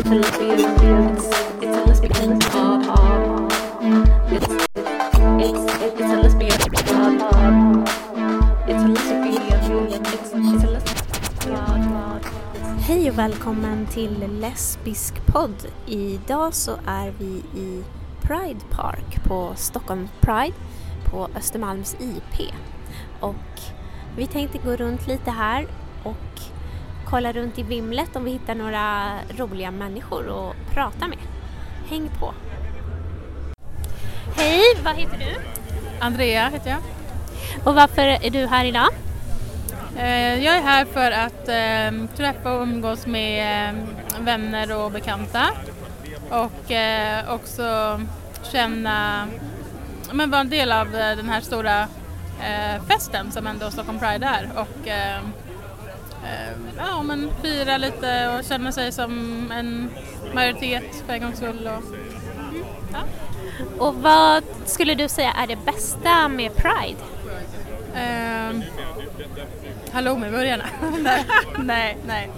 Hej och välkommen till Lesbisk podd. Idag så är vi i Pride Park på Stockholm Pride på Östermalms IP. Och vi tänkte gå runt lite här och kolla runt i vimlet om vi hittar några roliga människor att prata med. Häng på! Hej, vad heter du? Andrea heter jag. Och varför är du här idag? Eh, Jag är här för att eh, träffa och umgås med eh, vänner och bekanta och eh, också känna, men vara en del av eh, den här stora festen som ändå Stockholm Pride är och eh, eh, ja, men fira lite och känna sig som en majoritet för en gångs skull. Och, ja. Och vad skulle du säga är det bästa med Pride? Eh, Halloumiburgarna. nej, nej, nej.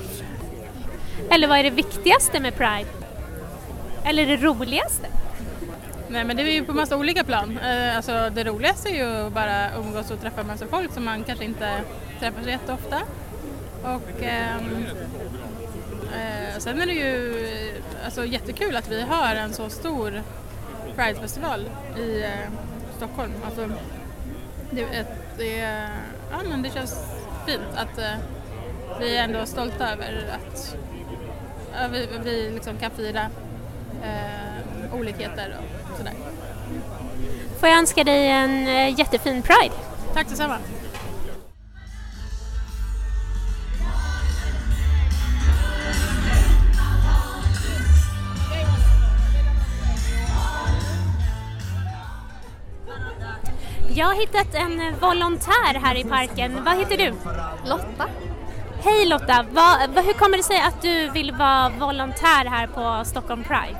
Eller vad är det viktigaste med Pride? Eller det roligaste? Nej men det är ju på massa olika plan. Eh, alltså det roligaste är ju bara umgås och träffa massa folk som man kanske inte träffar så jätteofta. Och ehm, eh, sen är det ju alltså, jättekul att vi har en så stor Pridefestival i eh, Stockholm. Alltså, det, det, ja, men det känns fint att eh, vi är ändå stolta över att ja, vi, vi liksom kan fira eh, olikheter och sådär. Får jag önska dig en eh, jättefin Pride? Tack detsamma! Jag har hittat en volontär här i parken. Vad heter du? Lotta. Hej Lotta! Vad, hur kommer det sig att du vill vara volontär här på Stockholm Pride?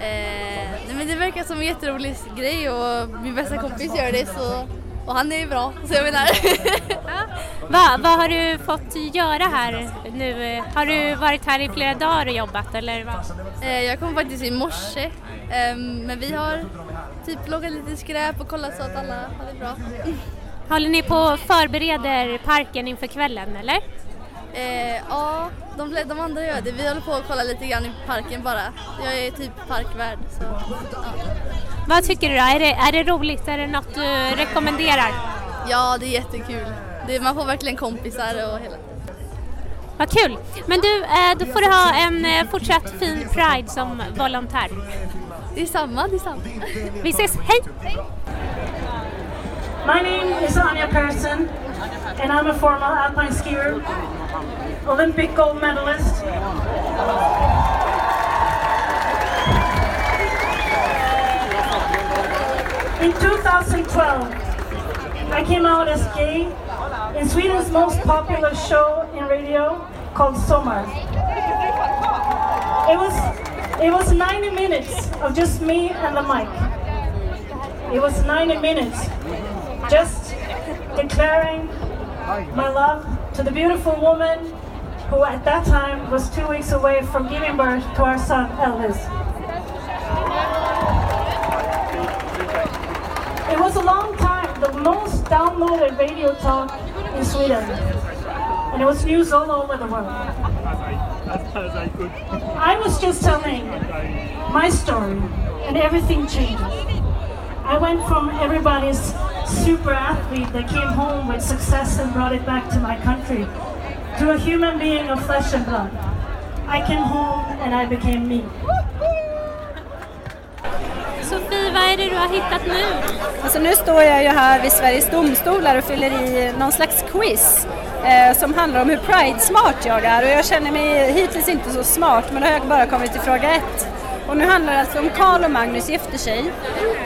Eh, men det verkar som en jätterolig grej och min bästa kompis gör det så, och han är ju bra så jag menar. Va, vad har du fått göra här nu? Har du varit här i flera dagar och jobbat eller? Vad? eh, jag kom faktiskt i morse eh, men vi har typ plockat lite skräp och kollat så att alla har det bra. Håller ni på och förbereder parken inför kvällen eller? Eh, ja, de, de andra gör det. Vi håller på att kolla lite grann i parken bara. Jag är typ parkvärd. Så, ja. Vad tycker du då? Är det, är det roligt? Är det något du rekommenderar? ja, det är jättekul. Det, man får verkligen kompisar och hela. Vad kul! Men du, eh, då får du ha en eh, fortsatt fin Pride som volontär. Det är samma, det är samma. Vi ses, hej! My name is Anya Persson, and I'm a former alpine skier, Olympic gold medalist. In 2012, I came out as gay in Sweden's most popular show in radio called Sommar. It was it was 90 minutes of just me and the mic. It was 90 minutes just declaring my love to the beautiful woman who at that time was two weeks away from giving birth to our son Elvis. It was a long time, the most downloaded radio talk in Sweden. And it was news all over the world. I was just telling my story and everything changed. I went from everybody's super athlete that came home with success and brought it back to my country to a human being of flesh and blood. I came home and I became me. Vad är det du har hittat nu? Alltså nu står jag ju här vid Sveriges domstolar och fyller i någon slags quiz eh, som handlar om hur Pride-smart jag är och jag känner mig hittills inte så smart men då har jag bara kommit till fråga ett. Och nu handlar det alltså om Karl och Magnus gifter sig.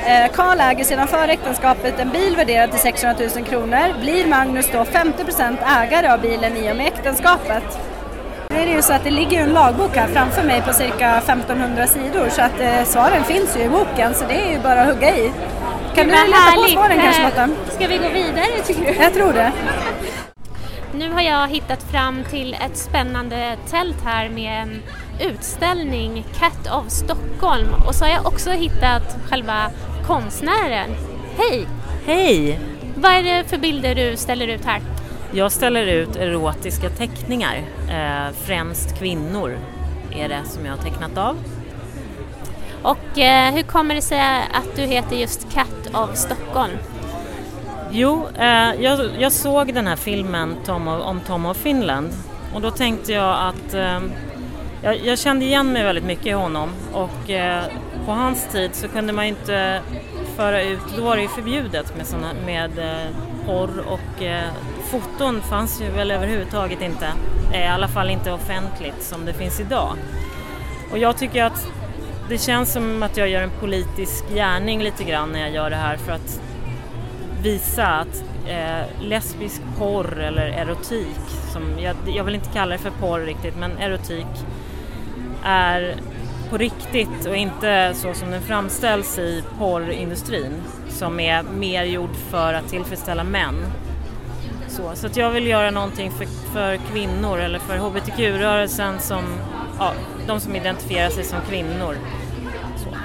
Eh, Karl äger sedan före äktenskapet en bil värderad till 600 000 kronor. Blir Magnus då 50% ägare av bilen i och med äktenskapet? Nu är det ju så att det ligger en lagbok här framför mig på cirka 1500 sidor så att eh, svaren finns ju i boken så det är ju bara att hugga i. Kan du Vad läsa på härligt. svaren kanske Eh, Lotta? Ska vi gå vidare tycker du? Jag tror det. nu har jag hittat fram till ett spännande tält här med en utställning, Cat of Stockholm. Och så har jag också hittat själva konstnären. Hej! Hej! Vad är det för bilder du ställer ut här? Jag ställer ut erotiska teckningar, eh, främst kvinnor är det som jag har tecknat av. Och eh, hur kommer det sig att du heter just Cat of Stockholm? Jo, eh, jag, jag, såg den här filmen Tom of, om Tom of Finland och då tänkte jag att eh, jag, jag, kände igen mig väldigt mycket i honom och eh, på hans tid så kunde man inte föra ut, då var det ju förbjudet med, såna, med eh, porr och eh, foton fanns ju väl överhuvudtaget inte, eh, i alla fall inte offentligt som det finns idag. Och jag tycker att det känns som att jag gör en politisk gärning lite grann när jag gör det här för att visa att eh, lesbisk porr eller erotik, som jag, jag vill inte kalla det för porr riktigt, men erotik är på riktigt och inte så som den framställs i porrindustrin som är mer gjord för att tillfredsställa män. Så, så att jag vill göra någonting för, för kvinnor eller för hbtq-rörelsen som, ja, de som identifierar sig som kvinnor. Så.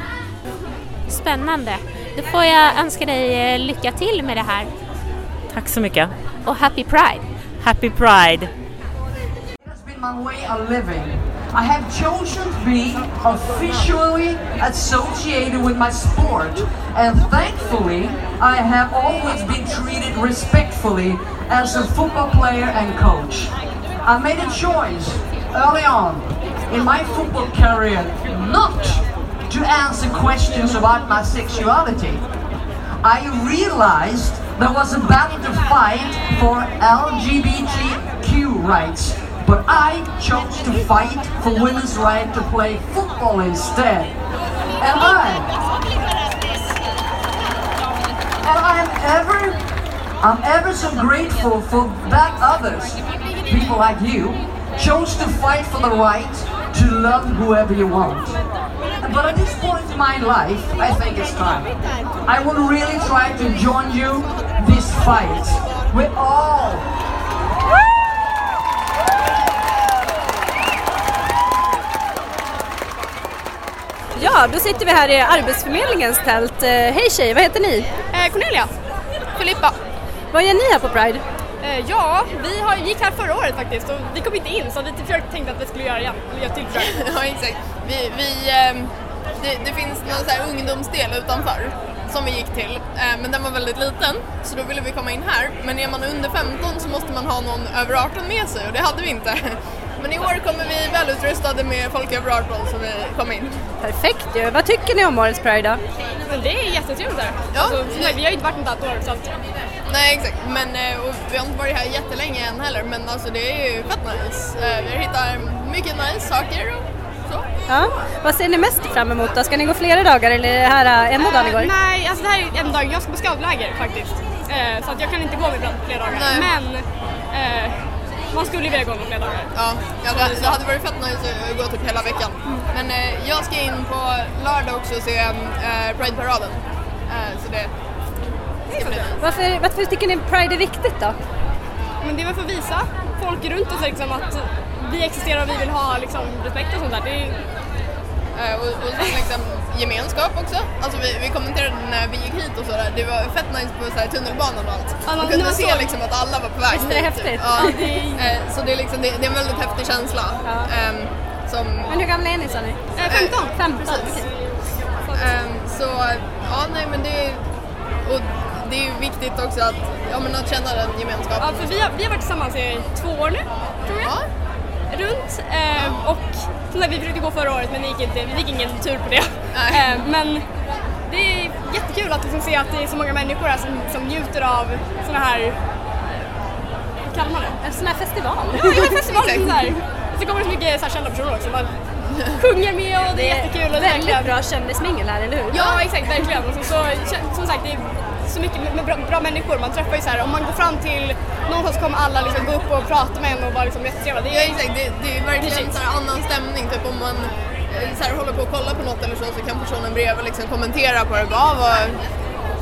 Spännande. Då får jag önska dig eh, lycka till med det här. Tack så mycket. Och Happy Pride! Happy Pride! It has been my way of living. I have chosen to be officially associated with my sport, and thankfully, I have always been treated respectfully as a football player and coach. I made a choice early on in my football career not to answer questions about my sexuality. I realized there was a battle to fight for LGBTQ rights, but I chose to fight for women's right to play football instead. And I, and I am ever, I'm ever so grateful for that others, people like you, chose to fight for the right to love whoever you want. But at this point in my life, I think it's time. I will really try to join you this fight. We're all Ja, då sitter vi här i Arbetsförmedlingens tält. Eh, Hej tjejer, vad heter ni? Eh, Cornelia. Filippa. Vad gör ni här på Pride? Eh, ja, vi har, gick här förra året faktiskt och vi kom inte in så vi tänkte att vi skulle göra igen. Eller göra till. Ja, exakt. Vi, vi, ehm, det, det finns någon så ungdomsdel utanför som vi gick till, men den var väldigt liten så då ville vi komma in här. Men är man under 15 så måste man ha någon över 18 med sig och det hade vi inte. Men i år kommer vi välutrustade med folk över 18 så vi kom in. Perfekt ju. Vad tycker ni om årets Pride då? Men det är jättetrevligt här. Ja. Alltså, nej, vi har ju inte varit något annat år så att, Nej exakt, men eh, och vi har inte varit här jättelänge än heller men alltså det är ju fett nice. Eh, Vi hittar mycket nice saker och så. Ja. Vad ser ni mest fram emot då? Ska ni gå flera dagar eller är det här eh, enda dagen ni går? Nej, alltså det här är en dag. Jag ska på scoutläger faktiskt. Eh, så att jag kan inte gå med flera dagar. Nej. Men eh, man skulle vilja gå med flera dagar. Ja, ja det, det hade varit fett nice att gå typ hela veckan. Men eh, jag ska in på lördag också och se eh, Pride-paraden. Eh, så det, det ska bli nice. Varför, varför tycker ni Pride är viktigt då? Men det är väl för att visa folk runt oss liksom att vi existerar och vi vill ha liksom, respekt och sånt där. Det är, Eh, och, och sen liksom gemenskap också. Alltså vi, vi kommenterade när vi gick hit och sådär. Det var fett nice på så här, tunnelbanan och allt. Ja, Man kunde se så- liksom att alla var på väg Visst är det häftigt? Ja. Ja, det är- Eh, så det är, liksom, det, det är en väldigt häftig känsla. Ja. Ehm, som, Men hur gamla är ni sa ni? eh, 15! 15? Precis. Ehm, så ja, nej men det är, och det är viktigt också att, ja, men att känna den gemenskapen. Ja, för vi har, vi har varit tillsammans i två år nu, tror jag. Ja. Runt. Eh, och sagt, vi försökte gå förra året men det gick inte, vi fick ingen tur på det. Nej. Eh, men det är jättekul att liksom se att det är så många människor här som, som njuter av såna här, vad kallar man det? En sån här festival? Ja, en festival! Så här. Så kommer det så mycket så här, kända personer också. Man sjunger med och det är jättekul. Och det är Väldigt verkligen- bra kändismingel här, eller hur? Ja, exakt, verkligen. Och så, så, som sagt, det är så mycket med, bra, bra människor. Man träffar ju så här, om man går fram till någon så kommer alla liksom gå upp och prata med en och vara liksom jättetrevliga. Det Ja är, exakt, det, det är verkligen en annan stämning. Typ om man eh, så här, håller på att kolla på något eller så så kan personen bredvid liksom kommentera på det. Bara, "Ah, vad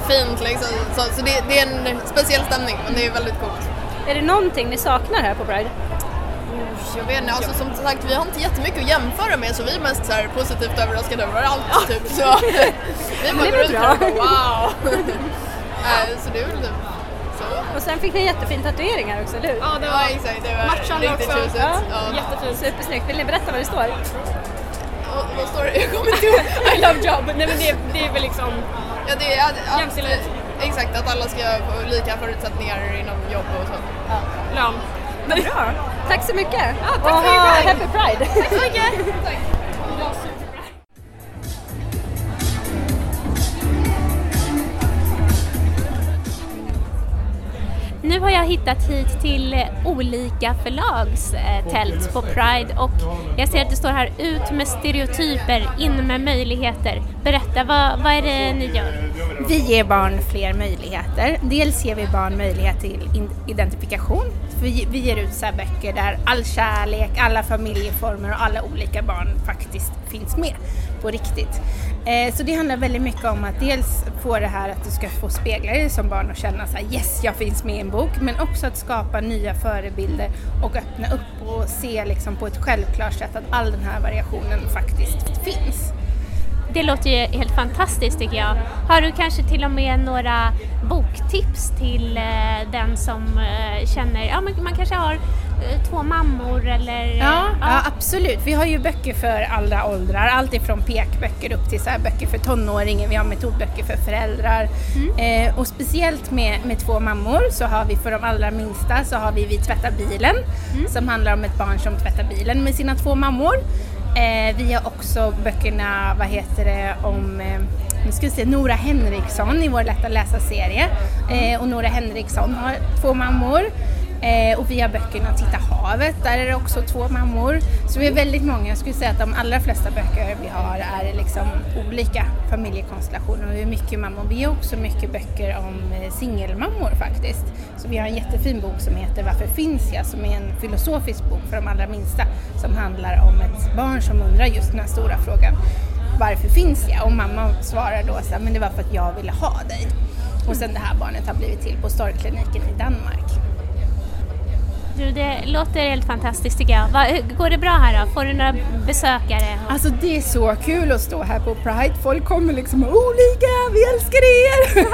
fint liksom. Så, så det, det är en speciell stämning men det är väldigt coolt. Är det någonting ni saknar här på Pride? Jag vet inte, alltså som sagt vi har inte jättemycket att jämföra med så vi är mest så här positivt överraskade över allt typ. Så vi bara det är går här och bara wow. Så det är väl typ så. Och sen fick ni en jättefin tatuering här också, eller hur? Ja, det var, ja exakt, det var matchande riktigt också. tjusigt. Ja. Ja. Jättefint. Supersnyggt. Vill ni berätta vad det står? Och, vad står det? Jag kommer inte ihåg. I love job. Nej men det, det är väl liksom Ja, det är att, att, Jämställdhet. Exakt, att alla ska få lika förutsättningar inom jobb och så. lön. Vad bra! Tack så mycket! Ja, tack och för ha er Pride. happy Pride! Tack så mycket! Nu har jag hittat hit till eh, olika förlags eh, tält på Pride och jag ser att det står här ut med stereotyper, in med möjligheter. Berätta, vad, vad är det ni gör? Vi ger barn fler möjligheter. Dels ger vi barn möjlighet till identifikation. Vi, vi ger ut så här böcker där all kärlek, alla familjeformer och alla olika barn faktiskt finns med på riktigt. Eh, så det handlar väldigt mycket om att dels få det här att du ska få spegla dig som barn och känna så här, yes, jag finns med i en bok, men också att skapa nya förebilder och öppna upp och se liksom på ett självklart sätt att all den här variationen faktiskt finns. Det låter ju helt fantastiskt tycker jag. Har du kanske till och med några boktips till eh, den som eh, känner, ja men man kanske har eh, två mammor eller... eh, Ja, ja, absolut. Vi har ju böcker för alla åldrar, allt ifrån pekböcker upp till så böcker för tonåringar, vi har metodböcker för föräldrar. Eh, och speciellt med, med två mammor så har vi för de allra minsta så har vi Vi tvättar bilen som handlar om ett barn som tvättar bilen med sina två mammor. Eh, vi har också böckerna, vad heter det, om eh, nu ska vi se, Nora Henriksson i vår lätta läsa-serie. Eh, och Nora Henriksson har två mammor. Eh, och vi har böckerna Titta havet, där är det också två mammor. Så vi är väldigt många, jag skulle säga att de allra flesta böcker vi har är liksom olika familjekonstellationer och vi är mycket mammor. Vi har också mycket böcker om eh, singelmammor faktiskt. Så vi har en jättefin bok som heter Varför finns jag? som är en filosofisk bok för de allra minsta som handlar om ett barn som undrar just den här stora frågan varför finns jag? Och mamma svarar då så men det var för att jag ville ha dig. Och sen det här barnet har blivit till på Storkliniken i Danmark. Du, det låter helt fantastiskt tycker jag. Va, går det bra här då? Får du några besökare? Alltså det är så kul att stå här på Pride. Folk kommer liksom olika, vi älskar er!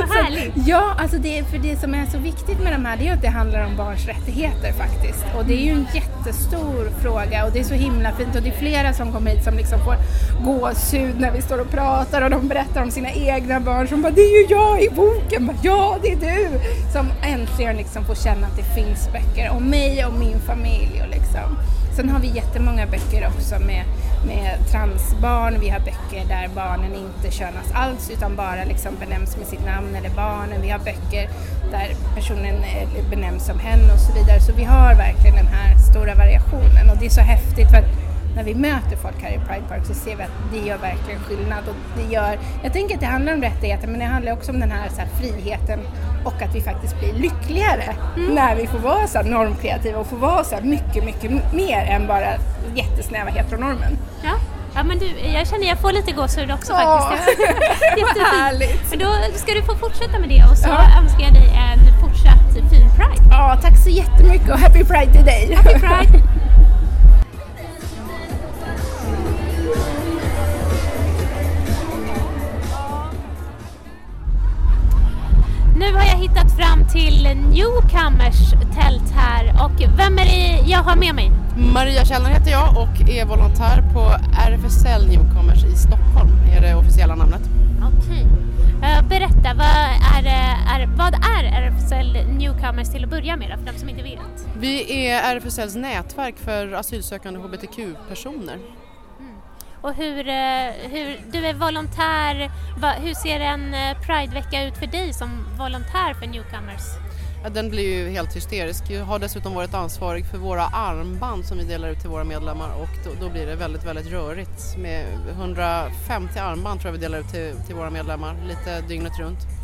Vad härligt! Ja, alltså det, för det som är så viktigt med de här det är att det handlar om barns rättigheter faktiskt. Och det är ju en jättestor fråga och det är så himla fint och det är flera som kommer hit som liksom får gåshud när vi står och pratar och de berättar om sina egna barn som bara det är ju jag i boken, bara, ja det är du! Som äntligen liksom får känna att det finns böcker om mig och min familj och liksom. Sen har vi jättemånga böcker också med, med transbarn. Vi har böcker där barnen inte könas alls utan bara liksom benämns med sitt namn eller barnen. Vi har böcker där personen eh, benämns som hen och så vidare. Så vi har verkligen den här stora variationen och det är så häftigt för att när vi möter folk här i Pride Park så ser vi att det gör verkligen skillnad. Och det gör, jag tänker att det handlar om rättigheter men det handlar också om den här, så här friheten och att vi faktiskt blir lyckligare när vi får vara så normkreativa och får vara så mycket, mycket mer än bara jättesnäva heteronormen. Ja. Ja men du, jag känner jag får lite gåshud också Åh, faktiskt. Jättefint. härligt. Men då ska du få fortsätta med det och så Ja. önskar jag dig en fortsatt fin Pride. Ja, tack så jättemycket och happy Pride till dig! Happy Pride! Newcomers tält här och vem är det jag har med mig? Maria Källner heter jag och är volontär på RFSL Newcomers i Stockholm, är det officiella namnet. Okej. Eh, berätta, vad är, eh, är, vad är RFSL Newcomers till att börja med för de som inte vet? Vi är RFSLs nätverk för asylsökande hbtq-personer. Och hur, eh, hur du är volontär, hur ser en Pridevecka ut för dig som volontär för Newcomers? Ja, den blir ju helt hysterisk. Jag har dessutom varit ansvarig för våra armband som vi delar ut till våra medlemmar och då, då blir det väldigt, väldigt rörigt. Med 150 armband tror jag vi delar ut till, till våra medlemmar, lite dygnet runt.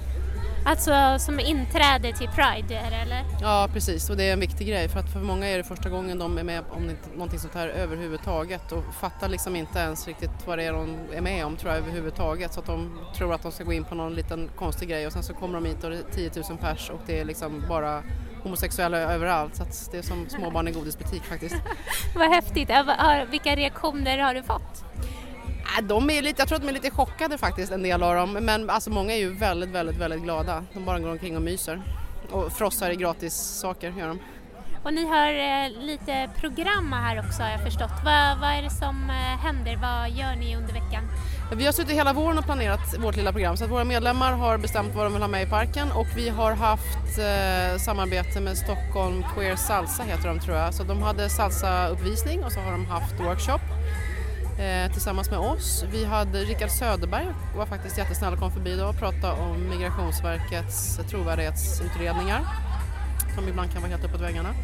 Alltså som inträde till Pride är det eller? Ja precis och det är en viktig grej för att för många är det första gången de är med om någonting sånt här överhuvudtaget och fattar liksom inte ens riktigt vad det är de är med om tror jag överhuvudtaget så att de tror att de ska gå in på någon liten konstig grej och sen så kommer de hit och det är 10 000 pers och det är liksom bara homosexuella överallt så att det är som småbarn i godisbutik faktiskt. Vad häftigt. Vilka reaktioner har du fått? Äh, De är lite, jag tror att de är lite chockade faktiskt en del av dem men alltså många är ju väldigt väldigt väldigt glada. De bara går omkring och myser och frossar i gratis saker gör de. Och ni har eh, lite program här också har jag förstått. Vad, vad är det som eh, händer? Vad gör ni under veckan? Vi har suttit hela våren och planerat vårt lilla program så att våra medlemmar har bestämt vad de vill ha med i parken och vi har haft eh, samarbete med Stockholm Queer Salsa heter de tror jag. Så de hade salsa-uppvisning och så har de haft workshop eh, tillsammans med oss. Vi hade Rickard Söderberg var faktiskt jättesnäll och kom förbi idag och pratade om Migrationsverkets trovärdighetsutredningar som ibland kan vara helt uppåt väggarna.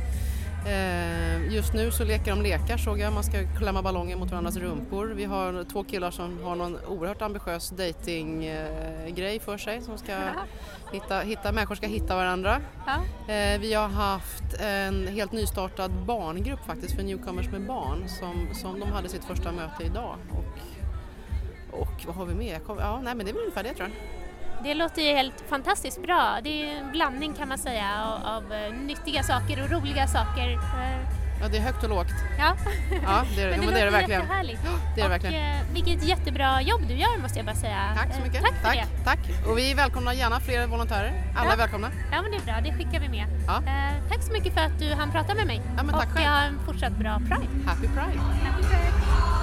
Eh, Just nu så leker de lekar såg jag, man ska klämma ballonger mot varandras rumpor. Vi har två killar som har någon oerhört ambitiös datinggrej för sig som ska hitta, hitta, människor ska hitta varandra. Eh, Vi har haft en helt nystartad barngrupp faktiskt för newcomers med barn som, som de hade sitt första möte idag. Och, och vad har vi mer? Kom- Ja, nej men det är väl ungefär det tror jag. Det låter ju helt fantastiskt bra. Det är en blandning kan man säga av, eh, nyttiga saker och roliga saker. Ja, det är högt och lågt. Ja, Ja, det är det. men Jo, men det är det verkligen. Det är det och, verkligen. eh, vilket jättebra jobb du gör måste jag bara säga. Tack så Eh, mycket. Tack tack, det. tack. Och vi välkomnar gärna fler volontärer. Alla Ja. är välkomna. Ja men det är bra, det skickar vi med. Ja. Eh, tack så mycket för att du hann prata med mig. Ja, men tack och själv. en fortsatt bra Pride. Happy Pride! Happy Pride.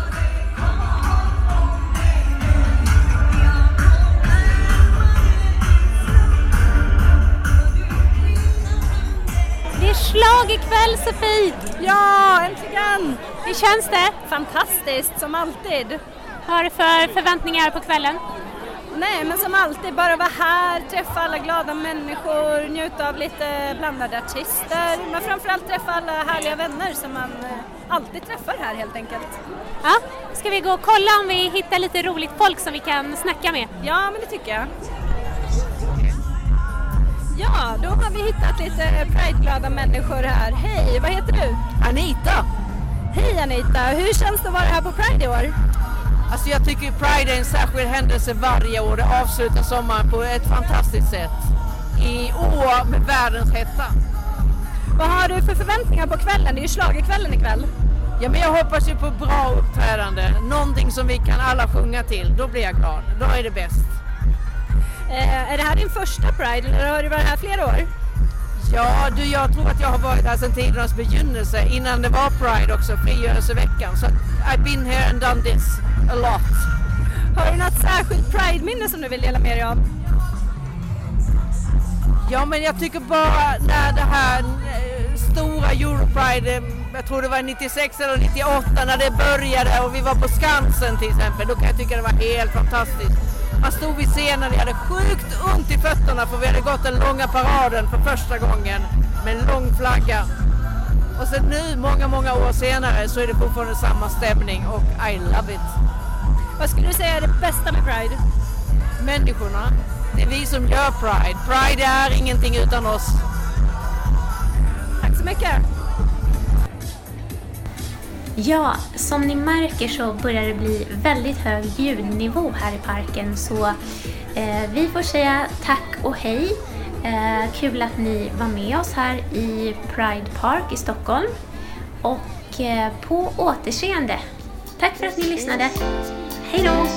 Det är schlagerkväll Sofie! Ja, äntligen! Hur känns det? Fantastiskt, som alltid. Vad har du för förväntningar på kvällen? Nej, men som alltid, bara vara här, träffa alla glada människor, njuta av lite blandade artister, men framförallt träffa alla härliga vänner som man eh, alltid träffar här helt enkelt. Ja, ska vi gå och kolla om vi hittar lite roligt folk som vi kan snacka med? Ja, men det tycker jag. Ja, då har vi hittat lite Pride-glada människor här. Hej, vad heter du? Anita! Hej Anita, hur känns det att vara här på Pride i år? Alltså jag tycker Pride är en särskild händelse varje år. Det avslutar sommaren på ett fantastiskt sätt. I år med världens hetta. Vad har du för förväntningar på kvällen? Det är ju schlagerkvällen ikväll. Ja men jag hoppas ju på bra uppträdande. Någonting som vi kan alla sjunga till. Då blir jag glad. Då är det bäst. Eh, är det här din första Pride eller har du varit här flera år? Ja du, jag tror att jag har varit här sedan tidernas begynnelse. Innan det var Pride också, frigörelseveckan. Så I've been here and done this a lot. Har du något särskilt Pride-minne som du vill dela med dig av? Ja men jag tycker bara när det här eh, stora Europride, eh, jag tror det var 96 eller 98 när det började och vi var på Skansen till exempel, då kan jag tycka det var helt fantastiskt. Man stod vid scenen, vi hade sjukt ont i fötterna för vi hade gått den långa paraden för första gången med en lång flagga. Och sen nu, många, många år senare, så är det fortfarande samma stämning och I love it. Vad skulle du säga är det bästa med Pride? Människorna. Det är vi som gör Pride. Pride är ingenting utan oss. Tack så mycket! Ja, som ni märker så börjar det bli väldigt hög ljudnivå här i parken så eh, vi får säga tack och hej. Eh, kul att ni var med oss här i Pride Park i Stockholm och eh, på återseende. Tack för att ni lyssnade. Hej då!